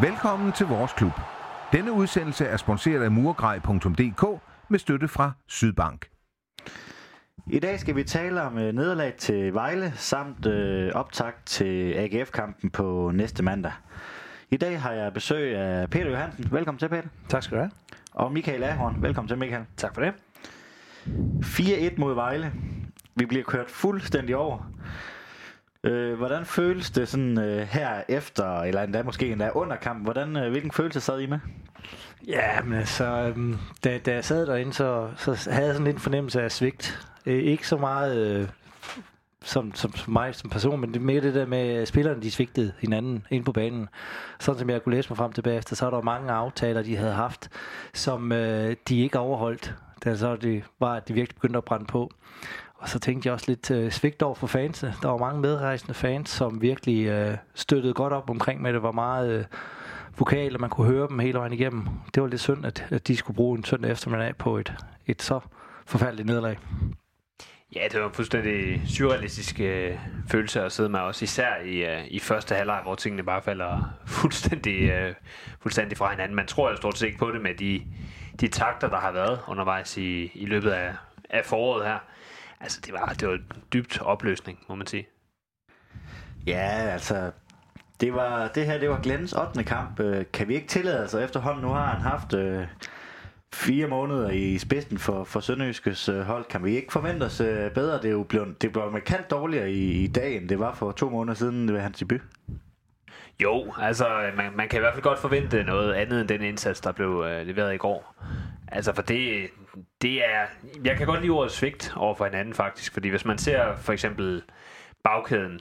Velkommen til vores klub. Denne udsendelse er sponsoreret af murgrej.dk med støtte fra Sydbank. I dag skal vi tale om øh, nederlag til Vejle samt øh, optakt til AGF-kampen på næste mandag. I dag har jeg besøg af Peter Johansen. Velkommen til, Peter. Tak skal du have. Og Michael Ahorn. Velkommen til, Michael. Tak for det. 4-1 mod Vejle. Vi bliver kørt fuldstændig over. Øh, hvordan føles det sådan øh, her efter, eller endda måske endda under kampen? Hvordan, øh, hvilken følelse sad I med? Ja, men altså, øh, da, da jeg sad derinde, så, så havde jeg sådan lidt en fornemmelse af svigt. Øh, ikke så meget øh, som, som, som mig som person, men det mere det der med, at spillerne de svigtede hinanden ind på banen. Sådan som jeg kunne læse mig frem tilbage efter, så er der mange aftaler, de havde haft, som øh, de ikke overholdt. Da så det var, at de virkelig begyndte at brænde på. Og så tænkte jeg også lidt øh, svigt over for fansene. Der var mange medrejsende fans, som virkelig øh, støttede godt op omkring med det. var meget øh, vokal, og man kunne høre dem hele vejen igennem. Det var lidt synd, at, at de skulle bruge en søndag eftermiddag på et, et så forfærdeligt nederlag. Ja, det var en fuldstændig surrealistisk øh, følelse at sidde med også, især i, øh, i første halvleg, hvor tingene bare falder fuldstændig, øh, fuldstændig fra hinanden. Man tror jo stort set ikke på det med de, de takter, der har været undervejs i, i løbet af, af foråret her. Altså, det var, det var dybt opløsning, må man sige. Ja, altså, det, var, det her det var Glens 8. kamp. Øh, Kan vi ikke tillade os, altså, efterhånden nu har han haft øh, fire måneder i spidsen for, for Sønderjyskes øh, hold. Kan vi ikke forvente os øh, bedre? Det er jo blevet, det blev markant dårligere i, i dag, end det var for to måneder siden ved hans debut. Jo, altså man, man kan i hvert fald godt forvente noget andet end den indsats, der blev øh, leveret i går. Altså for det, det er... Jeg kan godt lide ordet svigt over for hinanden faktisk, fordi hvis man ser for eksempel bagkæden,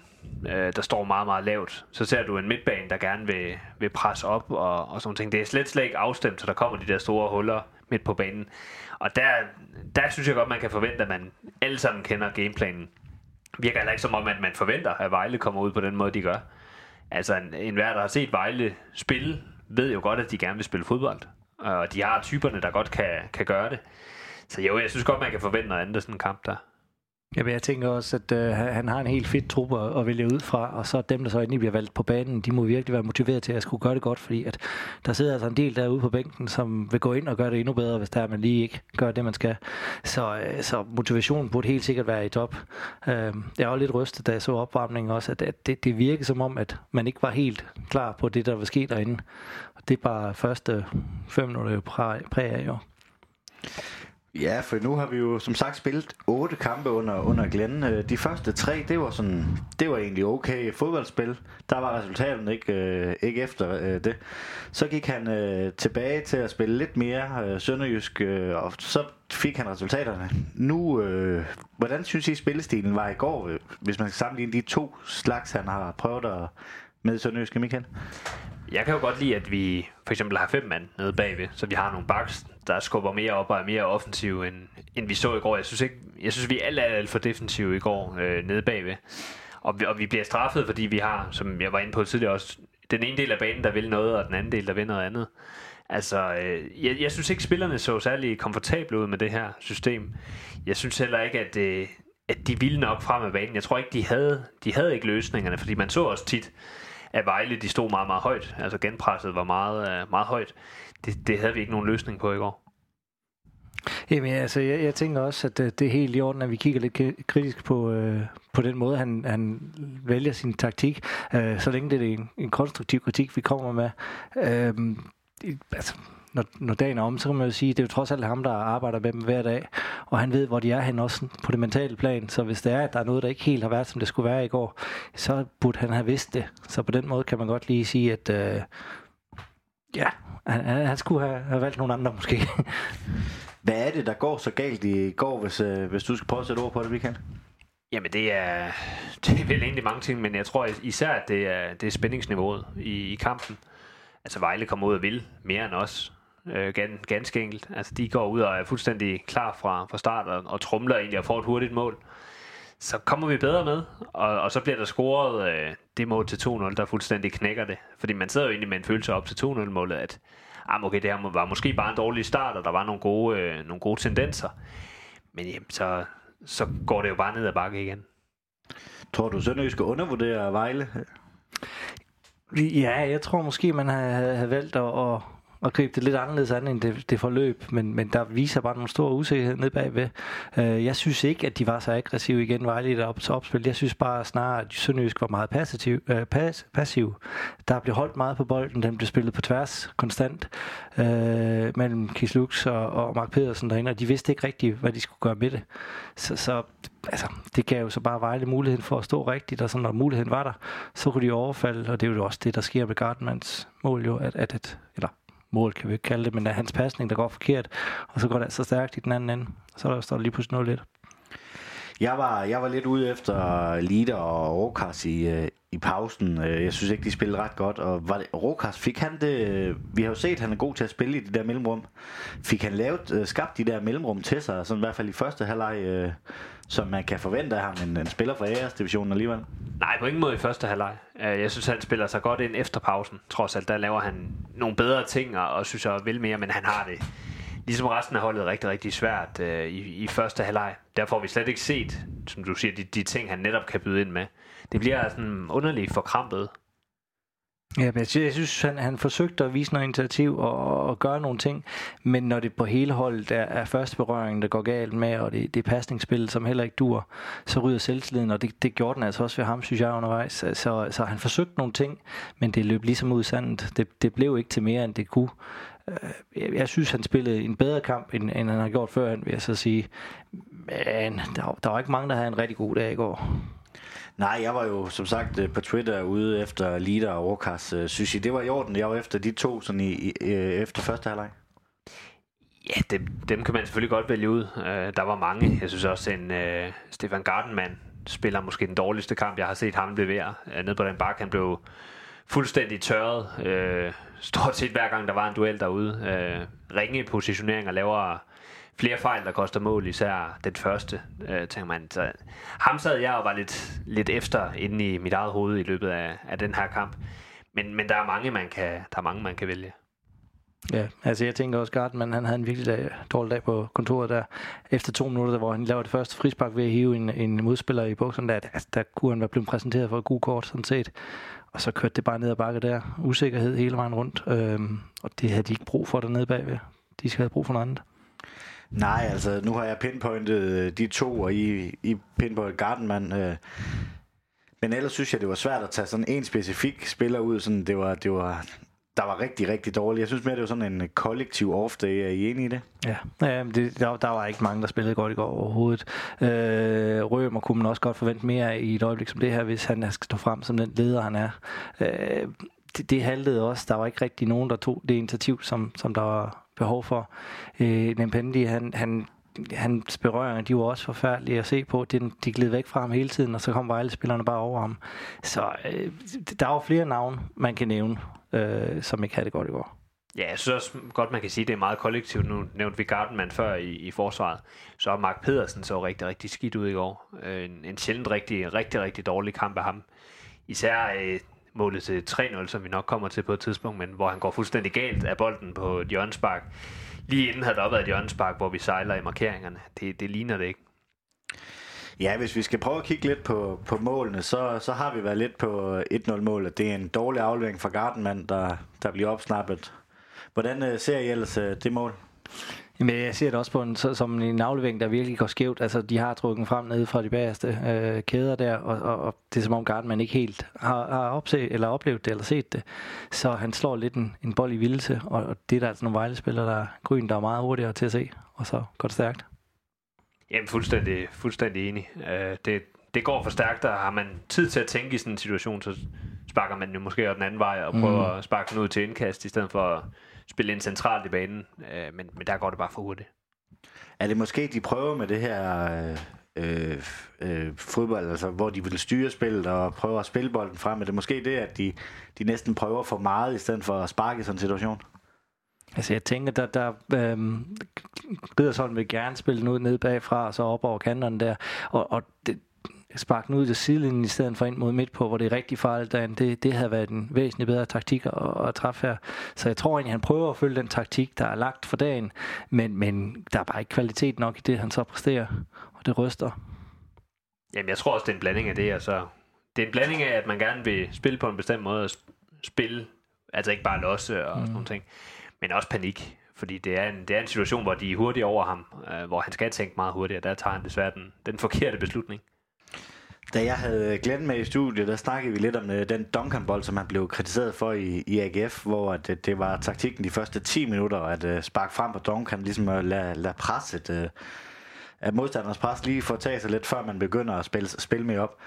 øh, der står meget, meget lavt, så ser du en midtbane, der gerne vil, vil presse op og, og sådan ting. Det er slet, slet ikke afstemt, så der kommer de der store huller midt på banen. Og der, der synes jeg godt, man kan forvente, at man alle sammen kender gameplanen. Virker heller ikke som om, at man forventer, at Vejle kommer ud på den måde, de gør. Altså, en, en hver, der har set Vejle spille, ved jo godt, at de gerne vil spille fodbold. Og de har typerne, der godt kan, kan gøre det. Så jo, jeg synes godt, man kan forvente noget andet af sådan en kamp der. Jamen, jeg tænker også, at øh, han har en helt fedt trup at, at vælge ud fra, og så dem, der så endelig bliver valgt på banen, de må virkelig være motiveret til at skulle gøre det godt, fordi at der sidder altså en del derude på bænken, som vil gå ind og gøre det endnu bedre, hvis der er, man lige ikke gør det, man skal. Så, øh, så motivationen burde helt sikkert være i top. Øh, jeg var lidt rystet, da jeg så opvarmningen også, at, at det, det virkede som om, at man ikke var helt klar på det, der var sket derinde. Og det er bare første fem minutter præg, præg af, jo. Ja, for nu har vi jo som sagt spillet otte kampe under, under Glenn. Øh, de første tre, det var sådan, det var egentlig okay fodboldspil. Der var resultaterne ikke, øh, ikke efter øh, det. Så gik han øh, tilbage til at spille lidt mere øh, sønderjysk, øh, og så fik han resultaterne. Nu, øh, hvordan synes I spillestilen var i går, øh, hvis man skal sammenligne de to slags, han har prøvet at med sønderjyske, Michael? Jeg kan jo godt lide, at vi for eksempel har fem mand nede bagved, så vi har nogle backs, der skubber mere op og er mere offensiv, end, end vi så i går. Jeg synes, ikke, jeg synes vi er alt, alt, for defensive i går øh, nede bagved. Og vi, og vi bliver straffet, fordi vi har, som jeg var inde på tidligere også, den ene del af banen, der vil noget, og den anden del, der vil noget andet. Altså, øh, jeg, jeg synes ikke, spillerne så særlig komfortable ud med det her system. Jeg synes heller ikke, at, øh, at de ville nok frem af banen. Jeg tror ikke, de havde, de havde ikke løsningerne, fordi man så også tit, at Vejle de stod meget, meget højt. Altså genpresset var meget, øh, meget højt. Det, det havde vi ikke nogen løsning på i går. Jamen, altså, jeg, jeg tænker også, at øh, det, er helt i orden, at vi kigger lidt kritisk på, øh, på den måde, han, han vælger sin taktik, øh, så længe det er en, en konstruktiv kritik, vi kommer med. Øh, altså, når, når dagen er om, så kan man jo sige, det er jo trods alt ham, der arbejder med dem hver dag, og han ved, hvor de er hen også på det mentale plan, så hvis det er, at der er noget, der ikke helt har været, som det skulle være i går, så burde han have vidst det. Så på den måde kan man godt lige sige, at øh, ja, han, han han skulle have, have valgt nogle andre måske. Hvad er det, der går så galt i går, hvis, øh, hvis du skal prøve at sætte ord på det, Michael? Jamen det er, det er vel egentlig mange ting, men jeg tror især, at det er, det er spændingsniveauet i, i kampen. Altså Vejle kommer ud og vil mere end os. Øh, gan, ganske enkelt. Altså de går ud og er fuldstændig klar fra, fra start og, og trumler egentlig og får et hurtigt mål. Så kommer vi bedre med, og, og så bliver der scoret øh, det mål til 2-0, der fuldstændig knækker det. Fordi man sidder jo egentlig med en følelse op til 2-0-målet, at ah, okay, det her må- var måske bare en dårlig start, og der var nogle gode, øh, nogle gode tendenser. Men jamen, så, så går det jo bare ned ad bakke igen. Tror du, Sønderjysk skal undervurdere Vejle? Ja, jeg tror måske, man havde, havde valgt at, at, at gribe det lidt anderledes an end det, det forløb, men, men der viser bare nogle store usikkerhed nede bagved. Øh, jeg synes ikke, at de var så aggressive igen, Vejle i op til opspil. Jeg synes bare snarere, at Sønderjysk var meget passiv, øh, pas, passiv. Der blev holdt meget på bolden, den blev spillet på tværs konstant øh, mellem Kislux og, og Mark Pedersen derinde, og de vidste ikke rigtigt, hvad de skulle gøre med det. Så, så altså, det gav jo så bare Vejle muligheden for at stå rigtigt, og så når muligheden var der, så kunne de overfalde, og det er jo også det, der sker med Gardenmans mål jo, at, at, at eller mål kan vi ikke kalde det, men er hans pasning, der går forkert, og så går det så stærkt i den anden ende, så der står der lige pludselig noget lidt. Jeg var, jeg var lidt ude efter Lider og Rokas i, øh, i pausen. Øh, jeg synes ikke, de spillede ret godt. Og var det, Rokas, fik han det... Vi har jo set, at han er god til at spille i det der mellemrum. Fik han lavet, øh, skabt de der mellemrum til sig, sådan i hvert fald i første halvleg, øh, som man kan forvente af ham, en, en spiller fra æresdivisionen alligevel? Nej, på ingen måde i første halvleg. Øh, jeg synes, han spiller sig godt ind efter pausen. Trods alt, der laver han nogle bedre ting, og synes jeg vil mere, men han har det ligesom resten af holdet rigtig, rigtig svært øh, i, i første halvleg. Der får vi slet ikke set, som du siger, de, de ting, han netop kan byde ind med. Det bliver sådan underligt forkrampet. Ja, jeg synes, jeg synes han, han forsøgte at vise noget initiativ og, og gøre nogle ting, men når det på hele holdet er, er første berøring, der går galt med, og det, det er pasningsspil, som heller ikke dur, så ryger selvtilliden, og det, det gjorde den altså også ved ham, synes jeg, undervejs. Så, så han forsøgte nogle ting, men det løb ligesom ud sandt. Det, det blev ikke til mere, end det kunne. Øh, jeg, jeg synes, han spillede en bedre kamp, end, end han har gjort før, vil jeg så sige. Men der, der var ikke mange, der havde en rigtig god dag i går. Nej, jeg var jo som sagt øh, på Twitter ude efter Lida og Orkars. Øh, synes I, det var i orden? Jeg var efter de to sådan i, i, øh, efter første halvleg. Ja, dem, dem kan man selvfølgelig godt vælge ud. Uh, der var mange. Jeg synes også, en uh, Stefan Gardenman spiller måske den dårligste kamp, jeg har set ham levere. Uh, nede på den bakke, han blev fuldstændig tørret. Uh, stort set hver gang, der var en duel derude. Uh, ringe positionering og laver flere fejl, der koster mål, især den første, øh, tænker man. Så, ham sad jeg og var lidt, lidt efter inde i mit eget hoved i løbet af, af den her kamp. Men, men der er mange, man kan, der er mange, man kan vælge. Ja, altså jeg tænker også, Gartman, han havde en virkelig dag, dårlig dag på kontoret der. Efter to minutter, hvor han laver det første frispark ved at hive en, en modspiller i bukserne, der, der, der kunne han være blevet præsenteret for et god kort, sådan set. Og så kørte det bare ned ad bakke der. Usikkerhed hele vejen rundt. Øhm, og det havde de ikke brug for dernede bagved. De skal have brug for noget andet. Nej, altså nu har jeg pinpointet øh, de to, og I, I pinpointet Gardenman. Øh. Men ellers synes jeg, det var svært at tage sådan en specifik spiller ud. Sådan, det var, det var, der var rigtig, rigtig dårligt. Jeg synes mere, det var sådan en kollektiv off-day. Er I enige i det? Ja, ja det, der, der var ikke mange, der spillede godt i går overhovedet. Øh, Rømer kunne man også godt forvente mere i et øjeblik som det her, hvis han skal stå frem som den leder, han er. Øh, det, det haltede også. Der var ikke rigtig nogen, der tog det initiativ, som, som der var behov for. Øh, Nempendi, han, han hans berøringer, de var også forfærdelige at se på. De, de gled væk fra ham hele tiden, og så kom Vejle-spillerne bare over ham. Så øh, der var flere navne, man kan nævne, øh, som ikke havde det godt i går. Ja, jeg synes også godt, man kan sige, at det er meget kollektivt. Nu nævnte vi Gardenman før i, i forsvaret. Så Mark Pedersen så rigtig, rigtig skidt ud i går. Øh, en, en sjældent rigtig, rigtig, rigtig dårlig kamp af ham. Især øh, målet til 3-0, som vi nok kommer til på et tidspunkt, men hvor han går fuldstændig galt af bolden på et hjørnespark. Lige inden havde der været et hjørnespark, hvor vi sejler i markeringerne. Det, det ligner det ikke. Ja, hvis vi skal prøve at kigge lidt på, på målene, så, så har vi været lidt på 1-0-målet. Det er en dårlig aflevering fra Gardenmand, der, der bliver opsnappet. Hvordan øh, ser I ellers øh, det mål? Jamen, jeg ser det også på en, som en aflevering, der virkelig går skævt. Altså, de har trukket frem ned fra de bagerste øh, kæder der, og, og, og, det er som om Gardman ikke helt har, har opset, eller oplevet det, eller set det. Så han slår lidt en, en bold i vildelse, og, og det er der altså nogle vejlespillere, der grøn, der er meget hurtigere til at se, og så går det stærkt. Jamen, fuldstændig, fuldstændig enig. Uh, det, det går for stærkt, og har man tid til at tænke i sådan en situation, så sparker man jo måske den anden vej og prøver mm. at sparke den ud til indkast, i stedet for spille ind centralt i banen, øh, men, men der går det bare for hurtigt. Er det måske, de prøver med det her øh, øh, fodbold, altså, hvor de vil styre spillet og prøve at spille bolden frem? Er det måske det, at de, de næsten prøver for meget, i stedet for at sparke i sådan en situation? Altså jeg tænker, der, der øhm, Riddersholm vil gerne spille den ud ned bagfra, og så op over kanterne der. Og, og det, sparke den ud til sidelinjen i stedet for ind mod midt på, hvor det er rigtig farligt derinde. Det, det havde været en væsentlig bedre taktik at, at træffe her. Så jeg tror egentlig, han prøver at følge den taktik, der er lagt for dagen, men, men der er bare ikke kvalitet nok i det, han så præsterer, og det ryster. Jamen, jeg tror også, det er en blanding af det, altså det er en blanding af, at man gerne vil spille på en bestemt måde, spil. Altså ikke bare losse og mm. sådan nogle ting, men også panik. Fordi det er, en, det er en situation, hvor de er hurtige over ham, øh, hvor han skal tænke meget hurtigt, og der tager han desværre den, den forkerte beslutning. Da jeg havde Glenn med i studiet, der snakkede vi lidt om øh, den Duncan-bold, som han blev kritiseret for i, i AGF, hvor at, øh, det var taktikken de første 10 minutter, at uh, sparke frem på Duncan, ligesom øh, øh, at lade, lade presset, uh, at modstanders pres lige får taget sig lidt, før man begynder at spille, spille med op.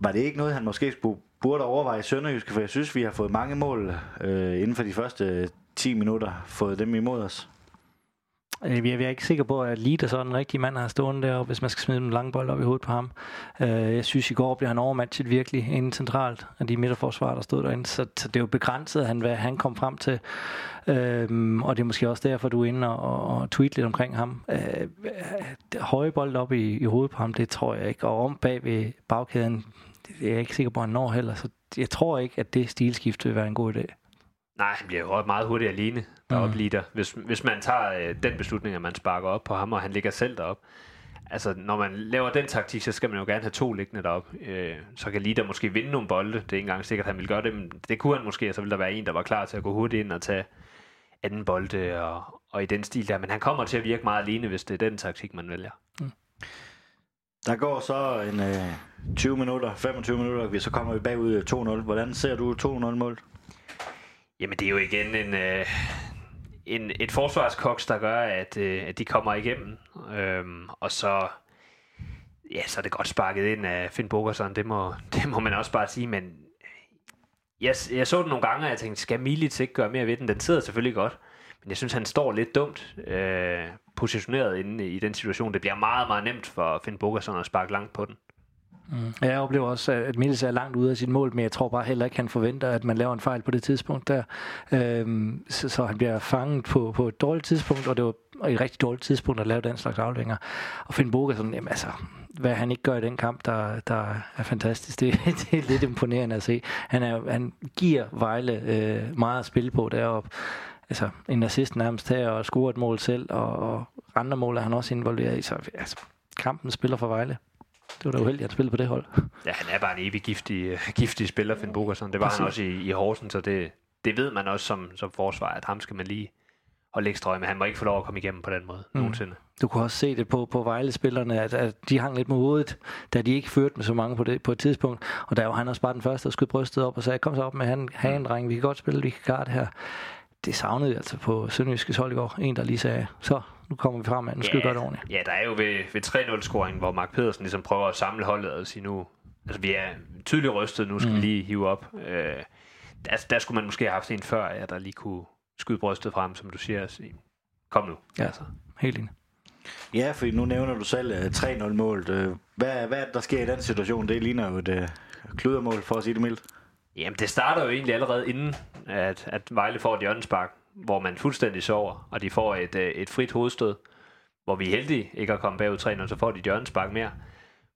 Var det ikke noget, han måske skulle, burde overveje i Sønderjyske? For jeg synes, vi har fået mange mål uh, inden for de første 10 minutter, fået dem imod os. Øh, jeg er ikke sikker på, at Lied er sådan den rigtige mand, har stående deroppe, hvis man skal smide en lang bold op i hovedet på ham. Øh, jeg synes, i går blev han overmatchet virkelig inden centralt af de midterforsvarer, der stod derinde. Så, så det er jo begrænset, han, hvad han kom frem til. Øhm, og det er måske også derfor, du er inde og, og tweet lidt omkring ham. Øh, øh, høje bold op i, i hovedet på ham, det tror jeg ikke. Og om bag ved bagkæden, det er jeg ikke sikker på, at han når heller. Så jeg tror ikke, at det stilskifte vil være en god idé. Nej, han bliver jo meget hurtigt alene deroppe mm. lige der. Hvis, hvis man tager øh, den beslutning, at man sparker op på ham, og han ligger selv derop. Altså, når man laver den taktik, så skal man jo gerne have to liggende derop. Øh, så kan Lida måske vinde nogle bolde. Det er ikke engang sikkert, at han vil gøre det, men det kunne han måske, og så vil der være en, der var klar til at gå hurtigt ind og tage anden bolde og, og i den stil der. Men han kommer til at virke meget alene, hvis det er den taktik, man vælger. Der går så en øh, 20 minutter, 25 minutter, vi så kommer vi bagud 2-0. Hvordan ser du 2-0-mål? Jamen, det er jo igen en, øh, en, et forsvarskoks, der gør, at, øh, at de kommer igennem. Øhm, og så, ja, så er det godt sparket ind af Finn Bogerson. Det må, det må man også bare sige, men jeg, jeg så den nogle gange, og jeg tænkte, skal Milic ikke gøre mere ved den? Den sidder selvfølgelig godt, men jeg synes, han står lidt dumt øh, positioneret inde i den situation. Det bliver meget, meget nemt for Finn Bogerson at sparke langt på den. Mm. Jeg oplever også, at Mills er langt ude af sit mål, men jeg tror bare heller ikke, han forventer, at man laver en fejl på det tidspunkt der. Øhm, så, så han bliver fanget på, på et dårligt tidspunkt, og det var et rigtig dårligt tidspunkt at lave den slags afleveringer. Og Finn sådan jamen altså, hvad han ikke gør i den kamp, der, der er fantastisk. Det, det er lidt imponerende at se. Han, er, han giver Vejle øh, meget at spille på deroppe. Altså, en assist nærmest her, og score et mål selv, og, og andre mål er han også involveret i. Så altså, kampen spiller for Vejle. Det var da uheldigt, at han spillede på det hold. Ja, han er bare en evig giftig, øh, giftig spiller, Finn Bogerson. Det var Præcis. han også i, i Horsen, så det, det ved man også som, som forsvar, at ham skal man lige holde ekstra øje med. Han må ikke få lov at komme igennem på den måde mm. nogensinde. Du kunne også se det på, på Vejle-spillerne, at, at de hang lidt med hovedet, da de ikke førte med så mange på, det, på et tidspunkt. Og der var han også bare den første, der skød brystet op og sagde, kom så op med han, han dreng, vi kan godt spille, vi kan klare det her. Det savnede vi altså på Sønderjyskes hold i går. En, der lige sagde, så nu kommer vi frem, nu skal ja, vi gøre det ordentligt. Ja, der er jo ved, ved 3-0-scoringen, hvor Mark Pedersen ligesom prøver at samle holdet og sige nu, altså vi er tydeligt rystet, nu skal mm. vi lige hive op. Øh, der, der skulle man måske have haft en før, ja, der lige kunne skyde brystet frem, som du siger, og sige, kom nu. Ja, altså. helt enig. Ja, for nu nævner du selv uh, 3-0-målet. Uh, hvad, hvad det, der sker i den situation? Det ligner jo et uh, kludermål, for at sige det mildt. Jamen, det starter jo egentlig allerede inden, at, at Vejle får et hjørnespark, hvor man fuldstændig sover, og de får et, øh, et frit hovedstød, hvor vi er heldige ikke at komme bagud 3 så får de et hjørnespark mere,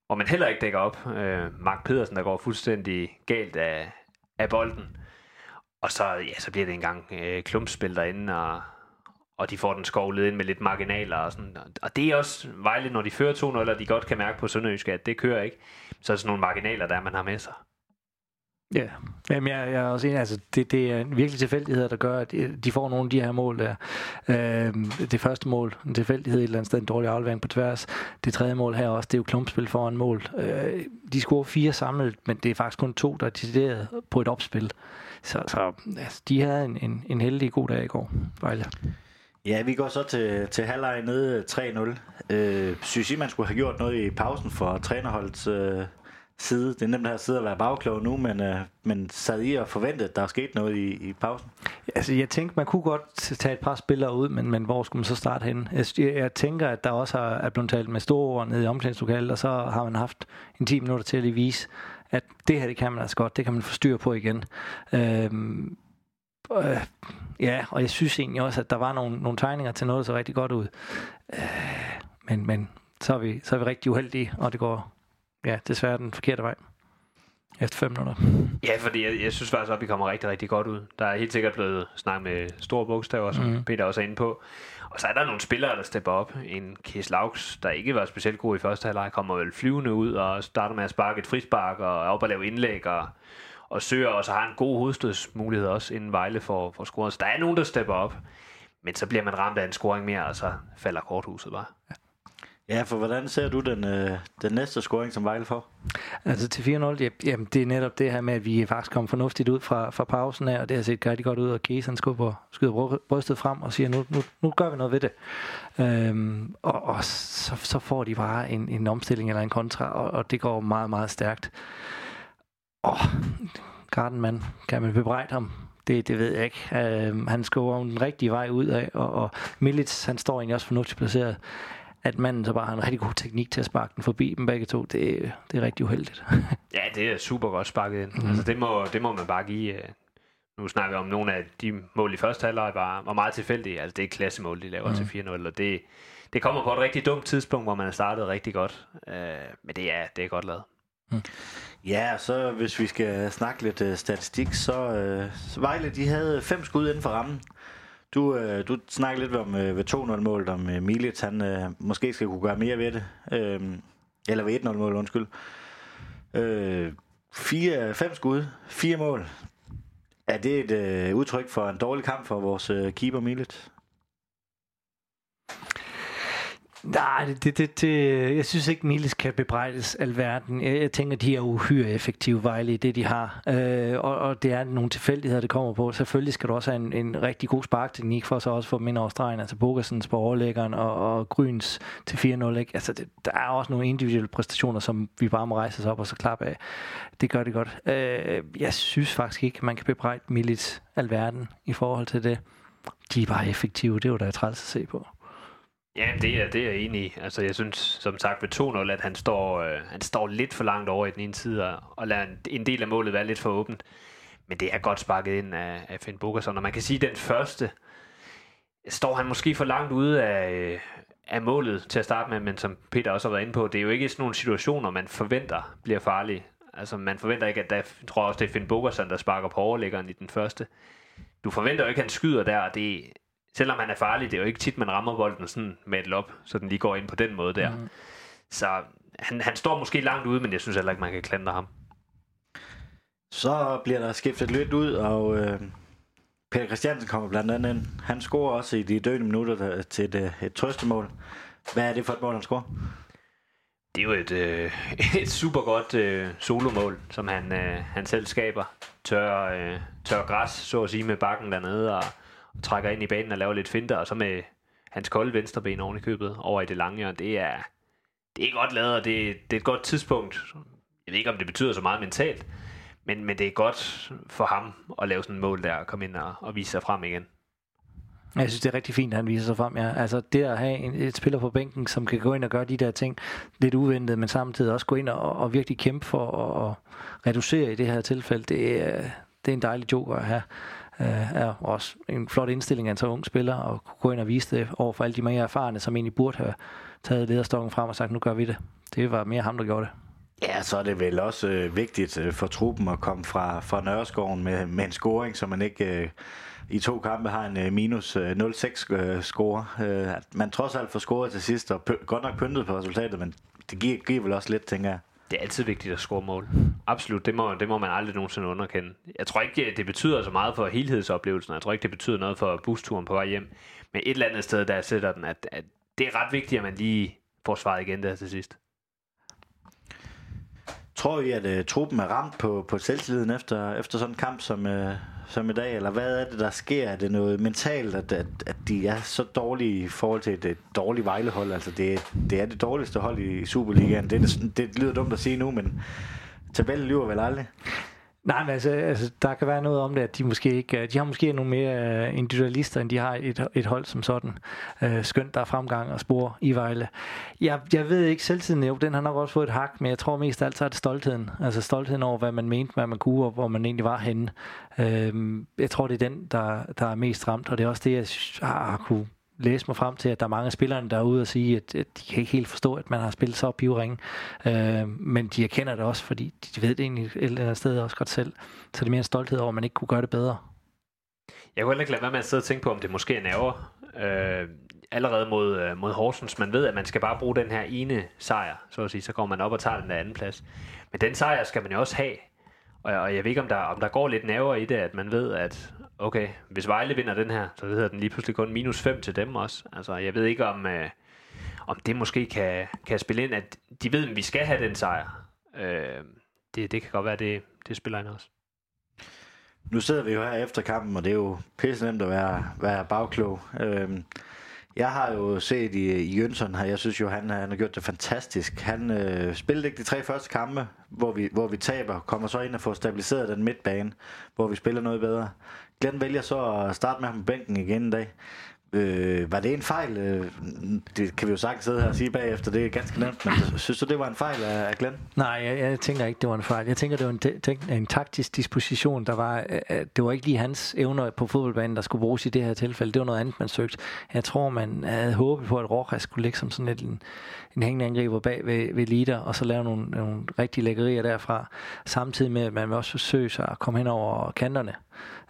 hvor man heller ikke dækker op. Øh, Mark Pedersen, der går fuldstændig galt af, af bolden. Og så, ja, så bliver det engang øh, klumpspil derinde, og, og de får den skovlet ind med lidt marginaler og sådan. Og det er også Vejle, når de fører 2-0, og de godt kan mærke på Sønderjysk, at det kører ikke. Så er det sådan nogle marginaler, der man har med sig. Ja, Jamen, jeg, jeg er også enig, altså det, det er virkelig tilfældigheder, der gør, at øh, de får nogle af de her mål der. Øh, det første mål, en tilfældighed et eller andet sted, en dårlig aflevering på tværs. Det tredje mål her også, det er jo klumpspil foran mål. Øh, de scorer fire samlet, men det er faktisk kun to, der er decideret på et opspil. Så, så altså, de havde en, en, en heldig god dag i går, Vejle. Ja, vi går så til, til halvleg nede 3-0. Øh, synes I, man skulle have gjort noget i pausen for trænerholdets øh, side? Det er nemt at sidde og være bagklog nu, men, øh, men sad I og forventede, at der er sket noget i, i pausen? Altså, jeg tænkte, man kunne godt tage et par spillere ud, men, men hvor skulle man så starte hen? Jeg, jeg tænker, at der også har, er blevet talt med store ord nede i omklædningslokalet, og så har man haft en 10 minutter til at lige vise, at det her, det kan man altså godt, det kan man få styr på igen. Øhm, øh, ja, og jeg synes egentlig også, at der var nogle, nogle tegninger til noget, der så rigtig godt ud. Øh, men, men så er, vi, så er vi rigtig uheldige, og det går ja, desværre den forkerte vej. Efter fem minutter. Ja, fordi jeg, jeg synes faktisk, at vi kommer rigtig, rigtig godt ud. Der er helt sikkert blevet snakket med store bogstaver, som mm. Peter også er inde på. Og så er der nogle spillere, der stepper op. En Kies Laux, der ikke var specielt god i første halvleg, kommer vel flyvende ud og starter med at sparke et frispark og op og lave indlæg og, og søger, og så har en god hovedstødsmulighed også, inden Vejle får, får scoret. Så der er nogen, der stepper op, men så bliver man ramt af en scoring mere, og så falder korthuset bare. Ja, Ja, for hvordan ser du den, øh, den næste scoring, som Vejle får? Altså til 4-0, ja, jamen, det er netop det her med, at vi faktisk kom fornuftigt ud fra, fra pausen af, og det har set rigtig godt ud, og Kies han skubber, skyder brystet frem og siger, nu, nu, nu gør vi noget ved det. Øhm, og og så, så får de bare en, en omstilling eller en kontra, og, og det går meget, meget stærkt. Åh, Gardenman, kan man bebrejde ham? Det, det ved jeg ikke. Øhm, han skubber den rigtige vej ud af, og, og Milits, han står egentlig også fornuftigt placeret at manden så bare har en rigtig god teknik til at sparke den forbi dem begge to, det, det er rigtig uheldigt. ja, det er super godt sparket ind. Mm. Altså, det, må, det må man bare give. Øh, nu snakker vi om nogle af de mål i første halvleg var, var meget tilfældige. Altså, det er et klassemål, de laver mm. til 4-0, og det, det kommer på et rigtig dumt tidspunkt, hvor man har startet rigtig godt. Uh, men det er, det er godt lavet. Mm. Ja, så hvis vi skal snakke lidt uh, statistik, så, uh, så Vejle, de havde fem skud inden for rammen. Du, øh, du snakkede lidt om øh, ved 2-0-målet, om øh, Milic, han øh, måske skal kunne gøre mere ved det. Øh, eller ved 1-0-målet, undskyld. Øh, fire, fem skud, fire mål. Er det et øh, udtryk for en dårlig kamp for vores øh, keeper Milic? Nej, det, det, det, jeg synes ikke, Miles kan bebrejdes alverden. Jeg, jeg tænker, de er uhyre effektive Vejle i det, de har. Øh, og, og det er nogle tilfældigheder, det kommer på. Selvfølgelig skal du også have en, en rigtig god sparkteknik for så også få dem ind over stregen. Altså Bogersens på overlæggeren og, og Gryns til 4-0. Ikke? Altså, det, der er også nogle individuelle præstationer, som vi bare må rejse os op og så klappe af. Det gør det godt. Øh, jeg synes faktisk ikke, man kan bebrejde Miles alverden i forhold til det. De er bare effektive. Det var da træls at se på. Ja, det er, det er jeg enig i. Altså, jeg synes, som sagt, ved 2-0, at han står, øh, han står lidt for langt over i den ene side, og, og lader en, en del af målet være lidt for åbent. Men det er godt sparket ind af, af Finn Bogerson, og man kan sige, at den første, står han måske for langt ude af, øh, af målet til at starte med, men som Peter også har været inde på, det er jo ikke sådan nogle situationer, man forventer bliver farlige. Altså, man forventer ikke, at der, jeg tror også, det er Finn Bogerson, der sparker på overlæggeren i den første. Du forventer jo ikke, at han skyder der, og det, selvom han er farlig, det er jo ikke tit, man rammer bolden sådan med et lop, så den lige går ind på den måde der. Mm. Så han, han står måske langt ude, men jeg synes heller ikke, man kan klandre ham. Så bliver der skiftet lidt ud, og øh, Peter Christiansen kommer blandt andet ind. Han scorer også i de døende minutter der, til et, øh, et trøstemål. Hvad er det for et mål, han scorer? Det er jo et, øh, et super godt øh, solomål, som han, øh, han selv skaber. Tør, øh, tør græs, så at sige, med bakken dernede, og trækker ind i banen og laver lidt finter, og så med hans kolde venstre ben oven i købet over i det lange hjørne, det er, det er godt lavet, og det, det er et godt tidspunkt. Jeg ved ikke, om det betyder så meget mentalt, men, men det er godt for ham at lave sådan et mål der, og komme ind og, og vise sig frem igen. Jeg synes, det er rigtig fint, at han viser sig frem. Ja. Altså det at have en, et spiller på bænken, som kan gå ind og gøre de der ting lidt uventet, men samtidig også gå ind og, og virkelig kæmpe for at, at reducere i det her tilfælde, det er, det er en dejlig joker at have øh, er også en flot indstilling af en så ung spiller, og kunne gå ind og vise det over for alle de mere erfarne, som egentlig burde have taget lederstokken frem og sagt, nu gør vi det. Det var mere ham, der gjorde det. Ja, så er det vel også øh, vigtigt øh, for truppen at komme fra, fra Nørreskoven med, med en scoring, så man ikke øh, i to kampe har en øh, minus øh, 0-6 øh, score. Øh, at man trods alt får scoret til sidst, og godt nok pyntet på resultatet, men det giver, giver vel også lidt, tænker jeg det er altid vigtigt at score mål. Absolut, det må, det må man aldrig nogensinde underkende. Jeg tror ikke, det betyder så meget for helhedsoplevelsen. Jeg tror ikke, det betyder noget for busturen på vej hjem. Men et eller andet sted, der sætter den, at, at det er ret vigtigt, at man lige får svaret igen der til sidst. Tror I, at uh, truppen er ramt på, på selvtilliden efter, efter sådan en kamp som, uh, som i dag? Eller hvad er det, der sker? Er det noget mentalt, at, at, at de er så dårlige i forhold til et, dårligt vejlehold? Altså, det, det er det dårligste hold i Superligaen. Det, det, det lyder dumt at sige nu, men tabellen lyver vel aldrig? Nej, men altså, altså, der kan være noget om det, at de måske ikke, øh, de har måske nogle mere øh, individualister, end de har et, et hold som sådan. Øh, skønt, der er fremgang og spor i Vejle. Jeg, jeg ved ikke, selvtiden, jo, den har nok også fået et hak, men jeg tror mest alt, så er det stoltheden. Altså stoltheden over, hvad man mente, hvad man kunne, og hvor man egentlig var henne. Øh, jeg tror, det er den, der, der er mest ramt, og det er også det, jeg har kunne læse mig frem til, at der er mange af spillerne derude og sige, at, at de kan ikke helt forstå, at man har spillet så pivringe. Øh, men de erkender det også, fordi de ved det egentlig et eller andet sted også godt selv. Så det er mere en stolthed over, at man ikke kunne gøre det bedre. Jeg kunne heller ikke lade være med at sidde og tænke på, om det måske er nerver. Øh, allerede mod, øh, mod Horsens. Man ved, at man skal bare bruge den her ene sejr, så at sige. Så går man op og tager den der anden plads. Men den sejr skal man jo også have. Og, og jeg ved ikke, om der, om der går lidt nerver i det, at man ved, at okay, hvis Vejle vinder den her, så hedder den lige pludselig kun minus 5 til dem også. Altså, jeg ved ikke, om, øh, om det måske kan, kan spille ind, at de ved, at vi skal have den sejr. Øh, det, det kan godt være, det, det spiller ind også. Nu sidder vi jo her efter kampen, og det er jo pisse nemt at være, være bagklog. Øh, jeg har jo set i, i Jønsson her, jeg synes jo, han, han har gjort det fantastisk. Han øh, spillede ikke de tre første kampe, hvor vi, hvor vi taber, kommer så ind og får stabiliseret den midtbane, hvor vi spiller noget bedre. Glenn vælger så at starte med ham på bænken igen i dag. Øh, var det en fejl? Øh, det kan vi jo sagtens sidde her og sige bagefter, det er ganske nemt, men synes du, det var en fejl af, af Glenn? Nej, jeg, jeg tænker ikke, det var en fejl. Jeg tænker, det var en, en, en taktisk disposition, der var, øh, det var ikke lige hans evner på fodboldbanen, der skulle bruges i det her tilfælde. Det var noget andet, man søgte. Jeg tror, man havde håbet på, at Rojas skulle ligge som sådan et, en, en hængende angriber bag ved, ved Lider, og så lave nogle, nogle rigtige lækkerier derfra, samtidig med, at man også forsøge sig at komme hen over kanterne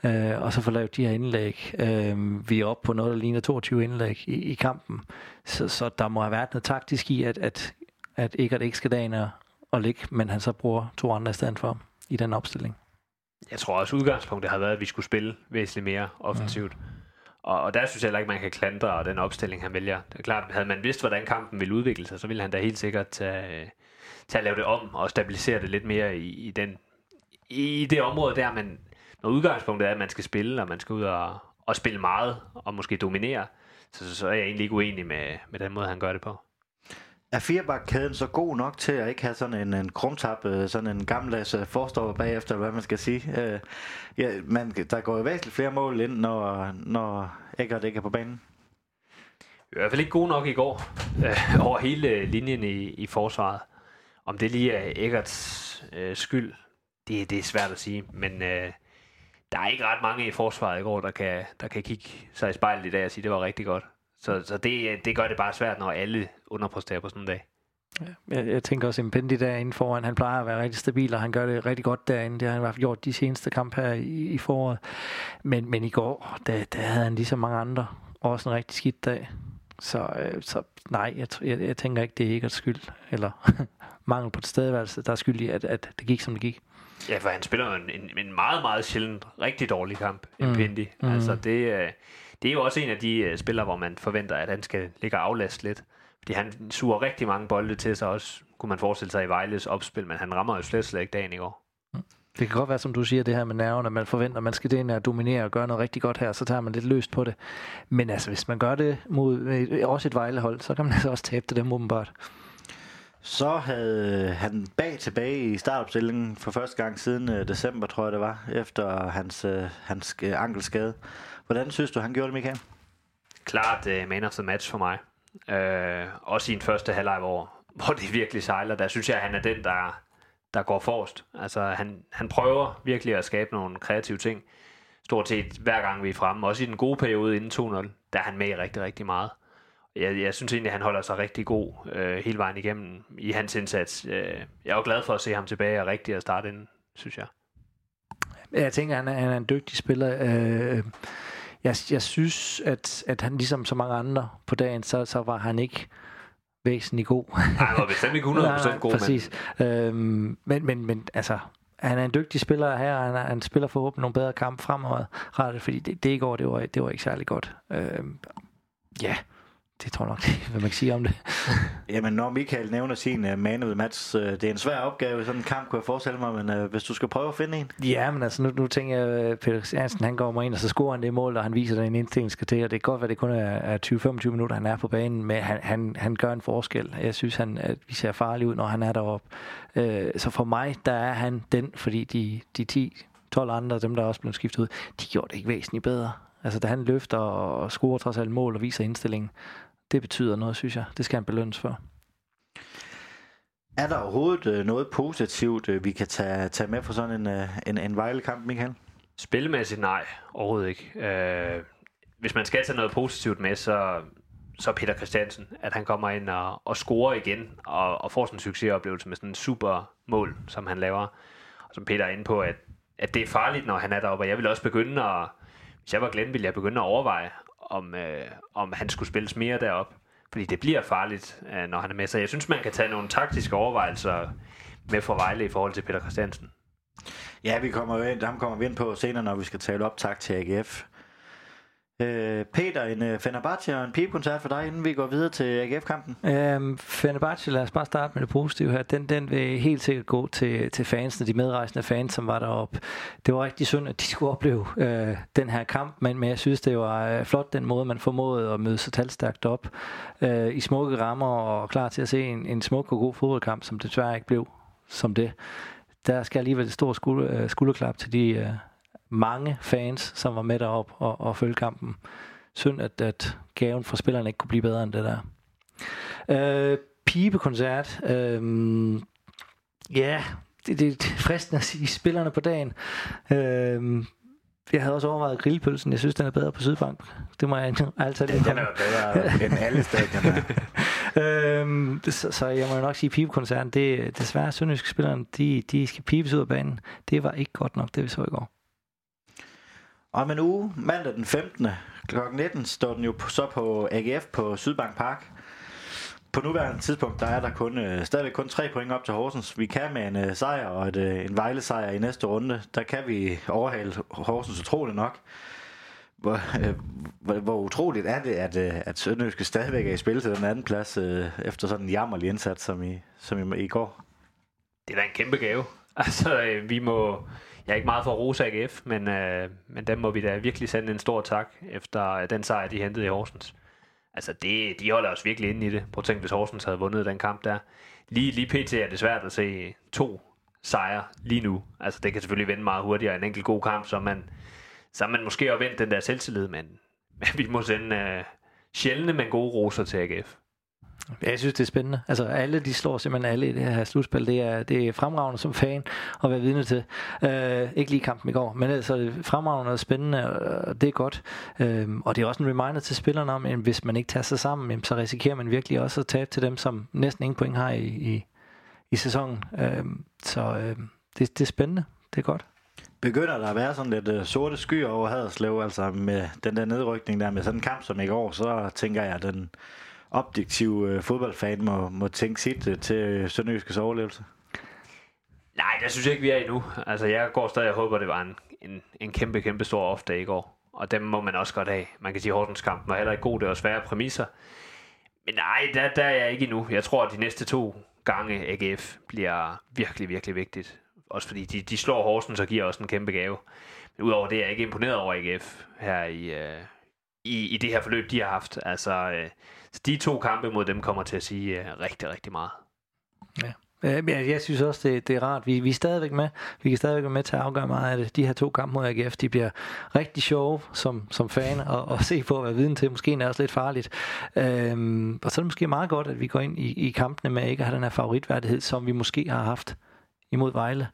øh, og så få lavet de her indlæg. Øh, vi er oppe på noget, der ligner 22 indlæg i, i kampen. Så, så der må have været noget taktisk i, at, at, at Eggert ikke skal dagen og ligge, men han så bruger to andre i stedet for i den opstilling. Jeg tror også, udgangspunktet har været, at vi skulle spille væsentligt mere offensivt. Mm. Og, og der synes jeg heller ikke, man kan klandre den opstilling, han vælger. Det er klart, havde man vidst, hvordan kampen ville udvikle sig, så ville han da helt sikkert tage, tage at lave det om og stabilisere det lidt mere i, i, den, i det område der, men når udgangspunktet er, at man skal spille, og man skal ud og, og spille meget, og måske dominere, så, så er jeg egentlig ikke uenig med, med den måde, han gør det på. Er firebakkæden så god nok til at ikke have sådan en, en krumtap, øh, sådan en gammeldags øh, forstår bagefter, hvad man skal sige? Øh, ja, man, der går jo væsentligt flere mål ind, når, når Eggert ikke er på banen. I hvert fald ikke god nok i går, øh, over hele linjen i, i forsvaret. Om det lige er Eggerts øh, skyld, det, det er svært at sige, men øh, der er ikke ret mange i forsvaret i går, der kan, der kan kigge sig i spejlet i dag og sige, at det var rigtig godt. Så, så det, det gør det bare svært, når alle underpræsterer på sådan en dag. Ja, jeg, jeg tænker også, at Impendi derinde foran, han plejer at være rigtig stabil, og han gør det rigtig godt derinde. Det har han i hvert fald gjort de seneste kampe her i, i foråret. Men, men i går, der, der havde han ligesom mange andre også en rigtig skidt dag. Så, øh, så nej, jeg, jeg, jeg tænker ikke, det er ikke skyld, eller mangel på tilstedeværelse, der er skyld i, at, at det gik, som det gik. Ja, for han spiller en, en, en meget, meget sjældent rigtig dårlig kamp, mm. Pindi. Mm. Altså, det, øh, det er jo også en af de uh, spillere, hvor man forventer, at han skal ligge og aflaste lidt. Fordi han suger rigtig mange bolde til sig også, kunne man forestille sig i Vejles opspil, men han rammer jo slet, slet ikke dagen i går. Mm. Det kan godt være, som du siger, det her med nerven, at man forventer, at man skal det ind og dominere og gøre noget rigtig godt her, så tager man lidt løst på det. Men altså, hvis man gør det mod øh, også et Vejlehold, så kan man altså også tabe det dem åbenbart. Så havde øh, han bag tilbage i startopstillingen for første gang siden øh, december, tror jeg det var, efter hans, øh, hans uh, ankelskade. Hvordan synes du, han gjorde det, Michael? Klart uh, man of the match for mig. Uh, også i en første halvleg, hvor, hvor det virkelig sejler. Der synes jeg, at han er den, der, der går forrest. Altså, han, han prøver virkelig at skabe nogle kreative ting. Stort set hver gang vi er fremme. Også i den gode periode inden 2-0, der er han med rigtig, rigtig meget jeg, jeg synes egentlig, at han holder sig rigtig god øh, hele vejen igennem i hans indsats. Øh, jeg er jo glad for at se ham tilbage og rigtig at starte ind, synes jeg. Jeg tænker, at han er, han er en dygtig spiller. Øh, jeg, jeg synes, at, at han ligesom så mange andre på dagen, så, så var han ikke væsentlig god. Nej, han var bestemt ikke 100% god. Præcis. Men... Øhm, men, men, men altså, han er en dygtig spiller her, han, er, han spiller forhåbentlig nogle bedre kampe fremadrettet, fordi det, det i går, det var, det var ikke særlig godt. Øhm, ja, det tror jeg nok, hvad man kan sige om det. Jamen, når Michael nævner sin uh, man of the match, uh, det er en svær opgave sådan en kamp, kunne jeg forestille mig, men uh, hvis du skal prøve at finde en? Ja, men altså, nu, nu tænker jeg, Peter Christiansen, han går ind, og så scorer han det mål, og han viser dig en indstilling skal til, og det kan godt være, det kun er, er 20-25 minutter, han er på banen, men han, han, han gør en forskel. Jeg synes, han, at vi ser farlig ud, når han er deroppe. Uh, så for mig, der er han den, fordi de, de 10 12 andre, dem der også blev skiftet ud, de gjorde det ikke væsentligt bedre. Altså, da han løfter og scorer trods alt mål og viser indstillingen, det betyder noget, synes jeg. Det skal han belønnes for. Er der overhovedet øh, noget positivt, øh, vi kan tage, tage med for sådan en, øh, en, en Vejle-kamp, Michael? Spilmæssigt nej, overhovedet ikke. Øh, hvis man skal tage noget positivt med, så, så Peter Christiansen, at han kommer ind og, og scorer igen, og, og får sådan en succesoplevelse med sådan en super mål, som han laver. Og som Peter er inde på, at, at det er farligt, når han er deroppe, og jeg vil også begynde at, hvis jeg var Glenn, ville jeg begynde at overveje, om, øh, om han skulle spilles mere derop. Fordi det bliver farligt, øh, når han er med. Så jeg synes, man kan tage nogle taktiske overvejelser med for Vejle i forhold til Peter Christiansen. Ja, vi kommer ind, ham kommer vi ind på senere, når vi skal tale optag til AGF. Øh, Peter, en øh, Fenerbahce og en pigekoncert for dig, inden vi går videre til AGF-kampen? Øhm, Fenerbahce, lad os bare starte med det positive her. Den, den vil helt sikkert gå til, til fansene, de medrejsende fans, som var deroppe. Det var rigtig synd, at de skulle opleve øh, den her kamp, men, men jeg synes, det var øh, flot den måde, man formåede at møde så talstærkt op øh, i smukke rammer og klar til at se en, en smuk og god fodboldkamp, som det desværre ikke blev som det. Der skal alligevel et stort skulder, øh, skulderklap til de... Øh, mange fans, som var med derop og, og følge kampen. Synd, at, at gaven fra spillerne ikke kunne blive bedre end det der. Øh, pibekoncert. Øh, ja, det, det er fristende at sige spillerne på dagen. Øh, jeg havde også overvejet grillpølsen. Jeg synes, den er bedre på Sydbank. Det må jeg altid Den, den er bedre end alle stadioner. øhm, så, så jeg må jo nok sige, at det desværre sønderjyske spillerne, de, de skal pibes ud af banen. Det var ikke godt nok, det vi så i går. Om en uge, mandag den 15. kl. 19, står den jo så på AGF på Sydbank Park. På nuværende tidspunkt, der er der kun, øh, stadigvæk kun tre point op til Horsens. Vi kan med en øh, sejr og et, øh, en Vejle-sejr i næste runde, der kan vi overhale Horsens utroligt nok. Hvor, øh, hvor, hvor utroligt er det, at, øh, at Sønderjyske stadigvæk er i spil til den anden plads, øh, efter sådan en jammerlig indsats som i, som i, i går? Det er da en kæmpe gave. Altså, øh, vi må jeg er ikke meget for at rose AGF, men, øh, men dem må vi da virkelig sende en stor tak efter den sejr, de hentede i Horsens. Altså, det, de holder os virkelig inde i det. Prøv at tænke, hvis Horsens havde vundet den kamp der. Lige, lige pt. er det svært at se to sejre lige nu. Altså, det kan selvfølgelig vende meget hurtigere. En enkelt god kamp, så man, så man måske har vendt den der selvtillid, men, men vi må sende øh, sjældne, men gode roser til AGF. Ja, jeg synes, det er spændende. Altså, alle de slår simpelthen alle i det her slutspil. Det er, det er fremragende som fan at være vidne til. Øh, ikke lige kampen i går, men altså, det er fremragende og spændende, og det er godt. Øh, og det er også en reminder til spillerne om, at hvis man ikke tager sig sammen, så risikerer man virkelig også at tabe til dem, som næsten ingen point har i, i, i sæsonen. Øh, så øh, det, det er spændende. Det er godt. Begynder der at være sådan lidt uh, sorte skyer over Haderslev, altså med den der nedrykning der, med sådan en kamp som i går, så tænker jeg, at den objektiv øh, fodboldfan må, må tænke sit øh, til øh, Sønderjyskes overlevelse? Nej, det synes jeg ikke, vi er endnu. Altså, jeg går stadig og håber, det var en, en, en kæmpe, kæmpe stor ofte i går. Og dem må man også godt have. Man kan sige, at Horsens kamp var heller ikke god. Det var svære præmisser. Men nej, der, der er jeg ikke endnu. Jeg tror, at de næste to gange AGF bliver virkelig, virkelig vigtigt. Også fordi de, de slår Horsens og giver også en kæmpe gave. Men udover det er jeg ikke imponeret over AGF her i, øh, i, i det her forløb, de har haft. Altså, øh, så de to kampe mod dem kommer til at sige uh, rigtig, rigtig meget. Ja. Øh, jeg, jeg synes også, det, det er rart. Vi, vi er stadigvæk med. Vi kan stadigvæk være med til at afgøre meget af det. De her to kampe mod AGF, de bliver rigtig sjove som, som fan at, og se på at være viden til. Måske er også lidt farligt. Øhm, og så er det måske meget godt, at vi går ind i, i kampene med ikke at have den her favoritværdighed, som vi måske har haft imod Vejle.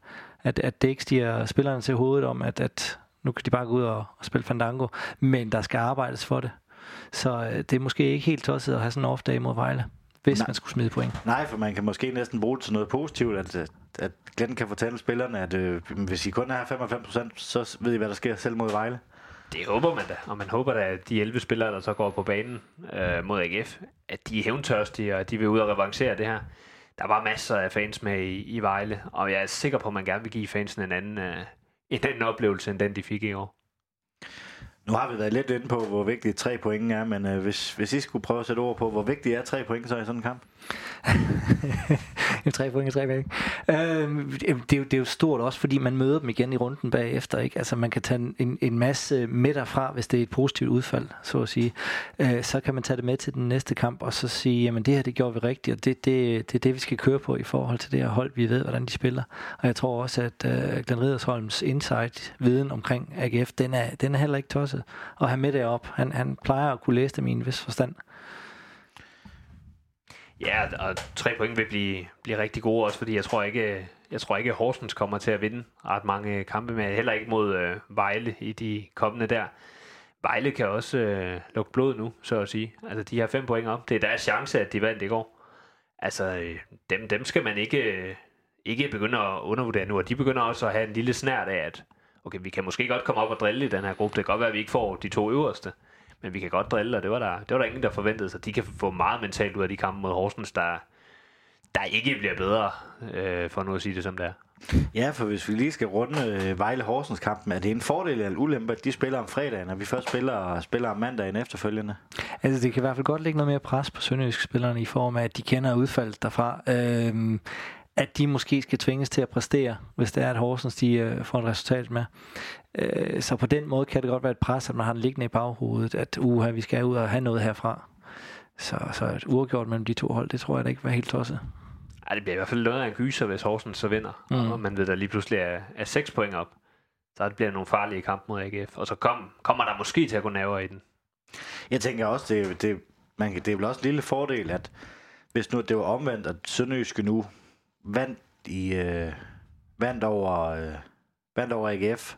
At, at det ikke stiger spillerne til hovedet om, at, at nu kan de bare gå ud og, og spille Fandango. Men der skal arbejdes for det. Så øh, det er måske ikke helt tosset at have sådan en off-dag mod Vejle, hvis Nej. man skulle smide point. Nej, for man kan måske næsten bruge det til noget positivt, at, at Glenn kan fortælle spillerne, at øh, hvis I kun er 95%, så ved I, hvad der sker selv mod Vejle. Det håber man da, og man håber da, at de 11 spillere, der så går på banen øh, mod AGF, at de er hævntørstige, og at de vil ud og revancere det her. Der var masser af fans med i, i Vejle, og jeg er sikker på, at man gerne vil give fansen en anden, øh, en anden oplevelse, end den de fik i år. Nu har vi været lidt inde på, hvor vigtigt tre point er, men øh, hvis, hvis I skulle prøve at sætte ord på, hvor vigtigt er tre point så i sådan en kamp? tre point tre point. Øh, det, er jo, det er jo stort også, fordi man møder dem igen i runden bagefter. Ikke? Altså man kan tage en, en masse med derfra, hvis det er et positivt udfald, så at sige. Øh, så kan man tage det med til den næste kamp, og så sige, jamen det her, det gjorde vi rigtigt, og det, det, det er det, vi skal køre på i forhold til det her hold. Vi ved, hvordan de spiller. Og jeg tror også, at øh, Glenn Ridersholms insight-viden omkring AGF, den er, den er heller ikke tosset at have med derop. Han, han plejer at kunne læse dem i en vis forstand. Ja, og tre point vil blive, blive rigtig gode også, fordi jeg tror ikke, jeg tror ikke, at Horsens kommer til at vinde ret mange kampe men heller ikke mod øh, Vejle i de kommende der. Vejle kan også øh, lukke blod nu, så at sige. Altså, de har fem point op. Det er deres chance, at de vandt i går. Altså, øh, dem, dem skal man ikke, øh, ikke begynde at undervurdere nu, og de begynder også at have en lille snært af, at okay, vi kan måske godt komme op og drille i den her gruppe. Det kan godt være, at vi ikke får de to øverste men vi kan godt drille, og det var der, det var der ingen, der forventede sig. De kan få meget mentalt ud af de kampe mod Horsens, der, der ikke bliver bedre, øh, for nu at sige det som det er. Ja, for hvis vi lige skal runde øh, Vejle Horsens kampen, er det en fordel eller ulempe, at de spiller om fredagen, og vi først spiller, spiller om mandagen efterfølgende? Altså, det kan i hvert fald godt lægge noget mere pres på sønderjyske spillerne i form af, at de kender udfaldet derfra. Øhm, at de måske skal tvinges til at præstere, hvis det er, at Horsens de, øh, får et resultat med. Øh, så på den måde kan det godt være et pres, at man har den liggende i baghovedet, at uha, vi skal ud og have noget herfra. Så, så et uafgjort mellem de to hold, det tror jeg da ikke var helt tosset. Ej, det bliver i hvert fald noget af en gyser, hvis Horsens så vinder. Mm. Og man ved, der lige pludselig er, er 6 point op. Så det bliver nogle farlige kampe mod AGF. Og så kom, kommer der måske til at gå nævere i den. Jeg tænker også, det, det, man, det er vel også en lille fordel, at hvis nu det var omvendt, at Sønderjyske nu vandt, i, øh, vandt, over, øh, vandt over AGF,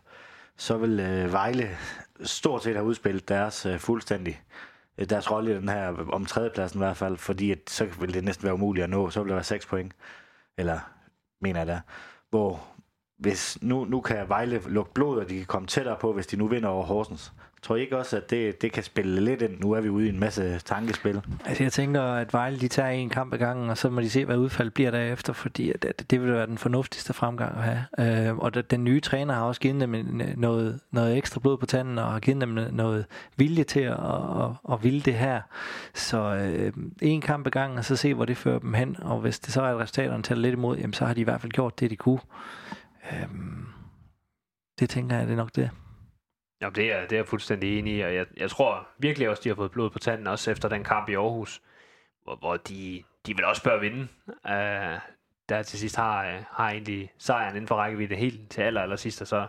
så vil øh, Vejle stort set have udspillet deres øh, fuldstændig øh, deres rolle i den her, om tredjepladsen i hvert fald, fordi at, så vil det næsten være umuligt at nå, så vil der være 6 point, eller mener jeg da, hvor hvis nu, nu kan Vejle lukke blod, og de kan komme tættere på, hvis de nu vinder over Horsens, Tror I ikke også, at det, det kan spille lidt ind? Nu er vi ude i en masse tankespil. Altså jeg tænker, at Vejle de tager en kamp ad gangen, og så må de se, hvad udfaldet bliver derefter, fordi at, det vil være den fornuftigste fremgang at have. Øh, og da, den nye træner har også givet dem noget, noget ekstra blod på tanden, og har givet dem noget vilje til at, at, at ville det her. Så øh, en kamp ad gangen, og så se, hvor det fører dem hen. Og hvis det så er, at resultaterne tæller lidt imod, jamen, så har de i hvert fald gjort det, de kunne. Øh, det tænker jeg, det er nok det. Ja, det er, det er jeg fuldstændig enig i, og jeg, jeg tror virkelig også, de har fået blod på tanden, også efter den kamp i Aarhus, hvor, hvor de, de vil også bør vinde. Uh, der til sidst har, har egentlig sejren inden for rækkevidde helt til aller, aller sidst, og så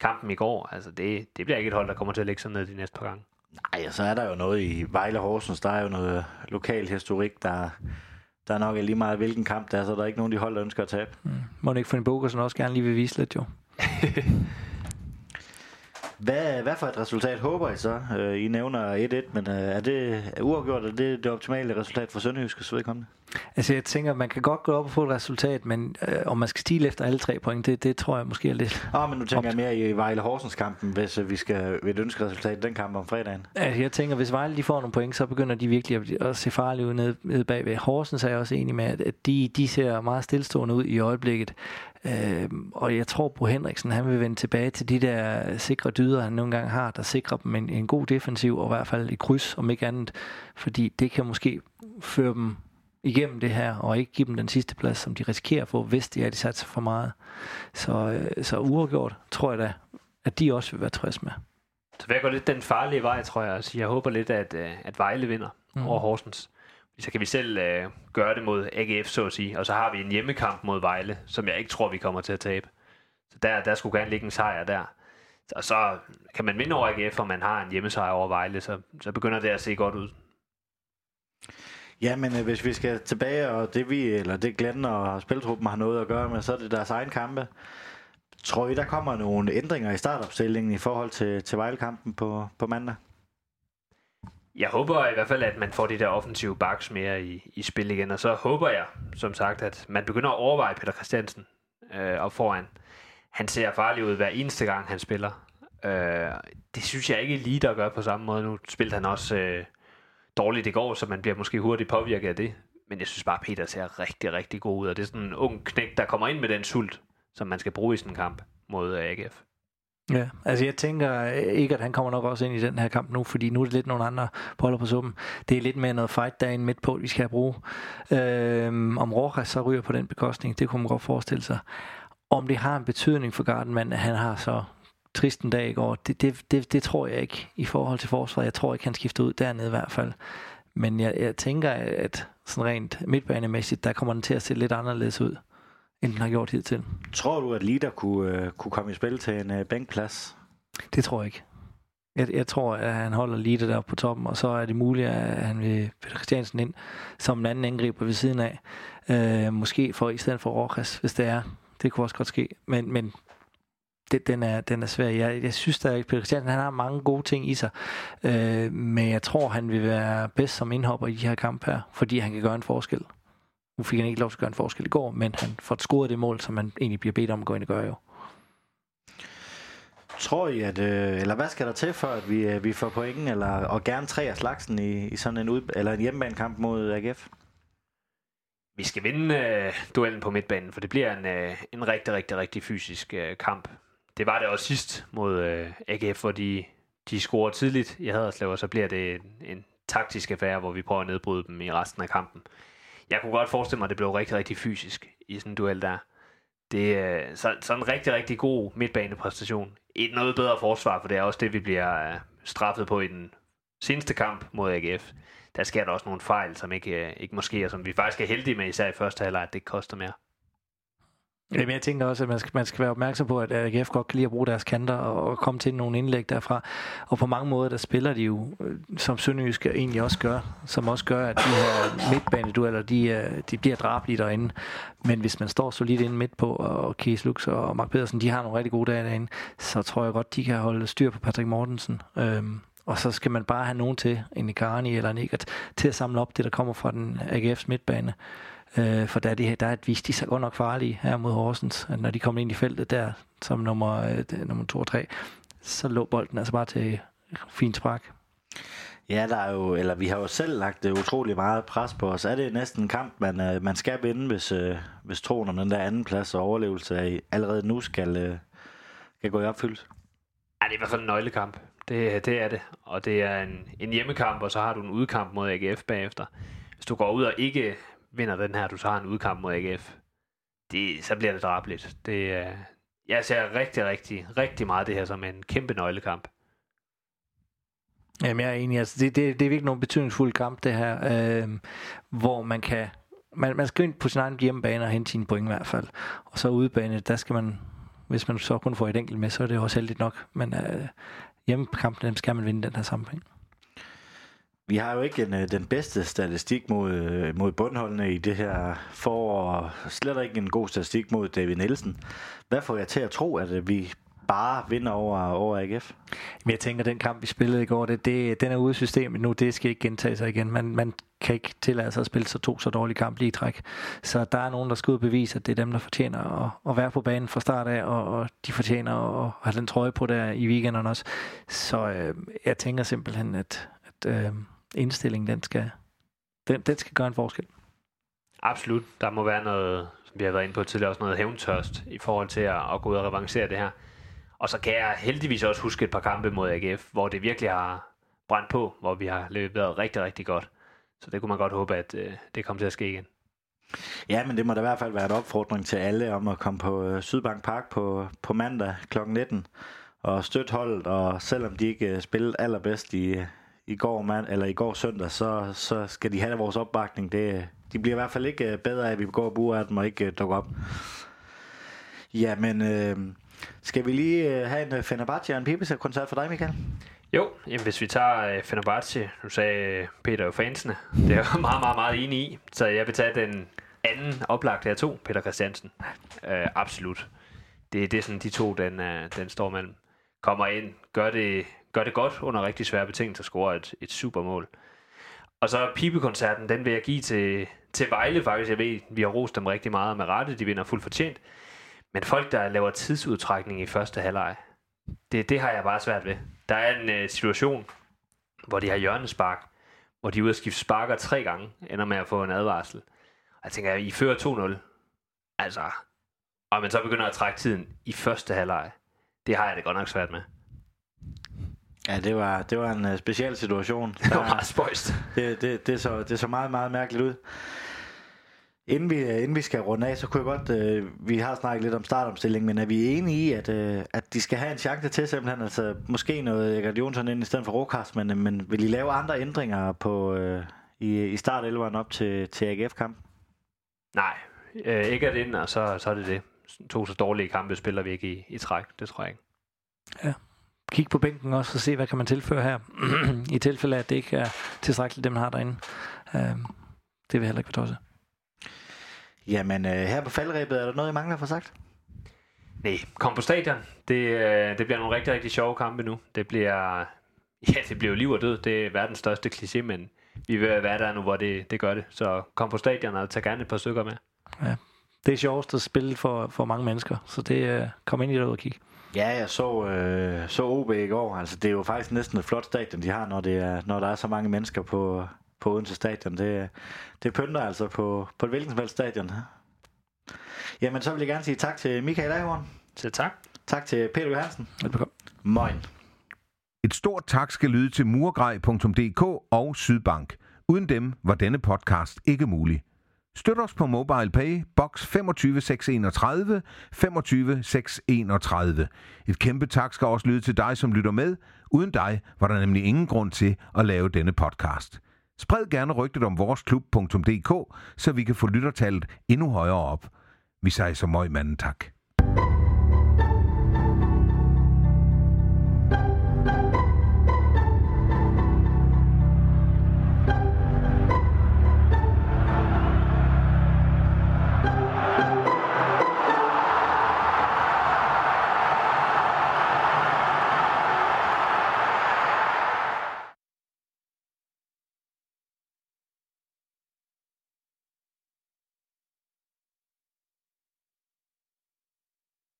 kampen i går, altså det, det bliver ikke et hold, der kommer til at lægge sig ned de næste par gange. Nej, og så er der jo noget i Vejle Horsens, der er jo noget lokal historik, der, der er nok lige meget hvilken kamp der er, så der er ikke nogen de hold, der ønsker at tabe. Mm. Må ikke få en Bogersen også gerne lige vil vise lidt jo? Hvad, hvad for et resultat håber I så? Uh, I nævner 1-1, men uh, er det uafgjort, er det det optimale resultat for Sønderjyskes vedkommende? Altså jeg tænker, man kan godt gå op og få et resultat, men uh, om man skal stile efter alle tre point, det, det tror jeg måske er lidt... Ah, men nu tænker jeg mere i Vejle Horsens kampen, hvis uh, vi skal ved et ønskeresultat i den kamp om fredagen. Altså jeg tænker, hvis Vejle de får nogle point, så begynder de virkelig at, at se farlige ud nede, nede bagved. Horsens er jeg også enig med, at de, de ser meget stillestående ud i øjeblikket. Øh, og jeg tror, Bo Henriksen han vil vende tilbage til de der sikre dyder, han nogle gange har, der sikrer dem en, en god defensiv, og i hvert fald i kryds, om ikke andet. Fordi det kan måske føre dem igennem det her, og ikke give dem den sidste plads, som de risikerer at få, hvis de er de sat sig for meget. Så, øh, så uafgjort, tror jeg da, at de også vil være tilfredse med. Så vil jeg gå lidt den farlige vej, tror jeg. Altså, jeg håber lidt, at, øh, at Vejle vinder mm. over Horsens så kan vi selv øh, gøre det mod AGF, så at sige. Og så har vi en hjemmekamp mod Vejle, som jeg ikke tror, vi kommer til at tabe. Så der, der skulle gerne ligge en sejr der. Og så kan man vinde over AGF, og man har en hjemmesejr over Vejle, så, så begynder det at se godt ud. Ja, men øh, hvis vi skal tilbage, og det vi, eller det Glenn og spiltruppen har noget at gøre med, så er det deres egen kampe. Tror I, der kommer nogle ændringer i startopstillingen i forhold til, til Vejle-kampen på, på mandag? Jeg håber i hvert fald, at man får de der offensive backs mere i, i spil igen, og så håber jeg, som sagt, at man begynder at overveje Peter Christiansen øh, op foran. Han ser farlig ud hver eneste gang, han spiller. Øh, det synes jeg ikke lige, der gør på samme måde. Nu spillede han også øh, dårligt i går, så man bliver måske hurtigt påvirket af det. Men jeg synes bare, at Peter ser rigtig, rigtig god ud, og det er sådan en ung knæk, der kommer ind med den sult, som man skal bruge i sådan en kamp mod AGF. Ja, altså jeg tænker øh, ikke, at han kommer nok også ind i den her kamp nu, fordi nu er det lidt nogle andre boller på suppen. Det er lidt mere noget fight dagen midt på, vi skal have brug. Øhm, om Rojas så ryger på den bekostning, det kunne man godt forestille sig. Om det har en betydning for Gardenman, at han har så trist en dag i går, det, det, det, det tror jeg ikke i forhold til forsvaret. Jeg tror ikke, han skifter ud dernede i hvert fald. Men jeg, jeg tænker, at sådan rent midtbanemæssigt, der kommer den til at se lidt anderledes ud end den har gjort hidtil. Tror du, at Lider kunne, uh, kunne komme i spil til en uh, bænkplads? Det tror jeg ikke. Jeg, jeg tror, at han holder Lider der på toppen, og så er det muligt, at han vil Peter Christiansen ind som en anden angriber ved siden af. Uh, måske for i stedet for Rojas, hvis det er. Det kunne også godt ske. Men, men det, den, er, den er svær. Jeg, jeg synes at Peter Christiansen han har mange gode ting i sig. Uh, men jeg tror, han vil være bedst som indhopper i de her kampe her, fordi han kan gøre en forskel. Nu fik han ikke lov til at gøre en forskel i går, men han får scoret det mål, som han egentlig bliver bedt om at gå ind og gøre jo. Tror I, at, øh, eller hvad skal der til for, at vi, øh, vi får pointen, eller, og gerne tre af slagsen i, i sådan en, ud, eller en hjemmebanekamp mod AGF? vi skal vinde øh, duellen på midtbanen, for det bliver en, øh, en rigtig, rigtig, rigtig fysisk øh, kamp. Det var det også sidst mod øh, AGF, hvor de, de scorer tidligt i Haderslev, og så bliver det en, en taktisk affære, hvor vi prøver at nedbryde dem i resten af kampen. Jeg kunne godt forestille mig, at det blev rigtig, rigtig fysisk i sådan en duel der. Det er så, så en rigtig, rigtig god midtbanepræstation. Et noget bedre forsvar, for det er også det, vi bliver øh, straffet på i den seneste kamp mod AGF. Der sker der også nogle fejl, som ikke, øh, ikke måske, og som vi faktisk er heldige med, især i første halvleg, at det koster mere. Jamen, jeg tænker også, at man skal, man skal være opmærksom på, at AGF godt kan lide at bruge deres kanter og, og komme til nogle indlæg derfra. Og på mange måder, der spiller de jo, øh, som Sønderjysk egentlig også gør, som også gør, at de her midtbanedueller, de, øh, de bliver drabelige derinde. Men hvis man står solidt inde midt på, og Kies Lux og Mark Pedersen, de har nogle rigtig gode dage derinde, så tror jeg godt, de kan holde styr på Patrick Mortensen. Øhm, og så skal man bare have nogen til, en Icarani eller en Egert, til at samle op det, der kommer fra den AGF's midtbane. Øh, for der er, det, der er et vist, de så godt nok farlige her mod Horsens, at når de kommer ind i feltet der, som nummer, øh, nummer 2 og 3, så lå bolden altså bare til fint spark. Ja, der er jo, eller vi har jo selv lagt det utrolig meget pres på os. Er det næsten en kamp, man, øh, man skal vinde, hvis, øh, hvis troen om den der anden plads og overlevelse af, allerede nu skal, øh, skal gå i opfyldelse? Ja, det er i hvert fald en nøglekamp. Det, det er det. Og det er en, en hjemmekamp, og så har du en udkamp mod AGF bagefter. Hvis du går ud og ikke vinder den her, du så har en udkamp mod AGF, det, så bliver det drabligt. Det, uh, jeg ser rigtig, rigtig, rigtig meget det her som en kæmpe nøglekamp. Jamen, jeg er enig. Altså, det, det, det er virkelig nogle betydningsfulde kamp, det her, øh, hvor man kan man, man skal ind på sin egen hjemmebane og hente sine point i hvert fald. Og så udebane, der skal man, hvis man så kun får et enkelt med, så er det også heldigt nok. Men øh, hjemmekampen, dem skal man vinde den her sammenhæng. Vi har jo ikke en, øh, den bedste statistik mod, øh, mod bundholdene i det her forår, slet ikke en god statistik mod David Nielsen. Hvad får jeg til at tro, at øh, vi bare vinder over, over AGF? Men jeg tænker, at den kamp, vi spillede i går, det, det, den er ude af systemet nu. Det skal ikke gentage sig igen. Man, man kan ikke tillade sig at spille så to så dårlige kampe lige i træk. Så der er nogen, der skal ud og bevise, at det er dem, der fortjener at, at være på banen fra start af, og, og de fortjener at have den trøje på der i weekenden også. Så øh, jeg tænker simpelthen, at, at øh, indstillingen, den skal, den, den skal gøre en forskel. Absolut. Der må være noget, som vi har været inde på tidligere, også noget hævntørst i forhold til at, at gå ud og revancere det her. Og så kan jeg heldigvis også huske et par kampe mod AGF, hvor det virkelig har brændt på, hvor vi har leveret rigtig, rigtig godt. Så det kunne man godt håbe, at øh, det kommer til at ske igen. Ja, men det må da i hvert fald være en opfordring til alle om at komme på øh, Sydbank Park på, på mandag kl. 19 og støtte holdet, og selvom de ikke øh, spillede allerbedst i, i går mand, eller i går søndag, så, så skal de have vores opbakning. Det, de bliver i hvert fald ikke øh, bedre af, at vi går og bruger af dem og ikke øh, dukker op. Ja, men øh, skal vi lige øh, have en Fenerbahce og en Pibes-koncert for dig, Michael? Jo, jamen hvis vi tager uh, Fenerbahce, nu sagde Peter jo fansene, det er jeg meget, meget, meget enig i, så jeg vil tage den anden oplagte af to, Peter Christiansen. Øh, absolut. Det, det er sådan de to, den, den står mellem. Kommer ind, gør det gør det godt under rigtig svære betingelser, scorer et, et supermål. Og så pibekoncerten, den vil jeg give til, til Vejle faktisk. Jeg ved, vi har rost dem rigtig meget med rette, de vinder fuldt fortjent. Men folk, der laver tidsudtrækning i første halvleg, det, det har jeg bare svært ved. Der er en uh, situation, hvor de har hjørnespark, hvor de er ude at skifte sparker tre gange, ender med at få en advarsel. Og jeg tænker, I fører 2-0. Altså, og man så begynder at trække tiden i første halvleg. Det har jeg det godt nok svært med. Ja, det var, det var en uh, speciel situation. Det var meget spøjst. Det, det, det, så, det så meget, meget mærkeligt ud. Inden vi, øh, inden vi skal runde af, så kunne jeg godt, uh, vi har snakket lidt om startomstilling, men er vi enige i, at, uh, at de skal have en chance til simpelthen, altså måske noget Egert Jonsson ind i stedet for Rokas, men, men vil I lave andre ændringer på, uh, i, i startelveren op til, til AGF-kampen? Nej, uh, ikke at ind, og så, så er det det. To så dårlige kampe spiller vi ikke i, i træk, det tror jeg ikke. Ja, kigge på bænken også og se, hvad kan man tilføre her, i tilfælde af, at det ikke er tilstrækkeligt, dem har derinde. Øh, det vil heller ikke være tosset. Jamen, øh, her på faldrebet, er der noget, I mangler for sagt? Nej, kom på stadion. Det, øh, det bliver nogle rigtig, rigtig sjove kampe nu. Det bliver, ja, det bliver jo liv og død. Det er verdens største kliché, men vi vil være der nu, hvor det, det gør det. Så kom på stadion og tag gerne et par stykker med. Ja, det er sjovest at spille for, for mange mennesker, så det øh, kom ind i det og kigge. Ja, jeg så, øh, så OB i går. Altså, det er jo faktisk næsten et flot stadion, de har, når, det er, når der er så mange mennesker på, på Odense Stadion. Det, det pynter altså på, på et hvilken som helst stadion. Jamen, så vil jeg gerne sige tak til Michael Ahorn. Så tak. Tak til Peter Johansen. Velbekomme. Moin. Et stort tak skal lyde til murgrej.dk og Sydbank. Uden dem var denne podcast ikke mulig. Støt os på MobilePay, box 25631, 25631. Et kæmpe tak skal også lyde til dig, som lytter med. Uden dig var der nemlig ingen grund til at lave denne podcast. Spred gerne rygtet om voresklub.dk, så vi kan få lyttertallet endnu højere op. Vi siger så møg manden tak.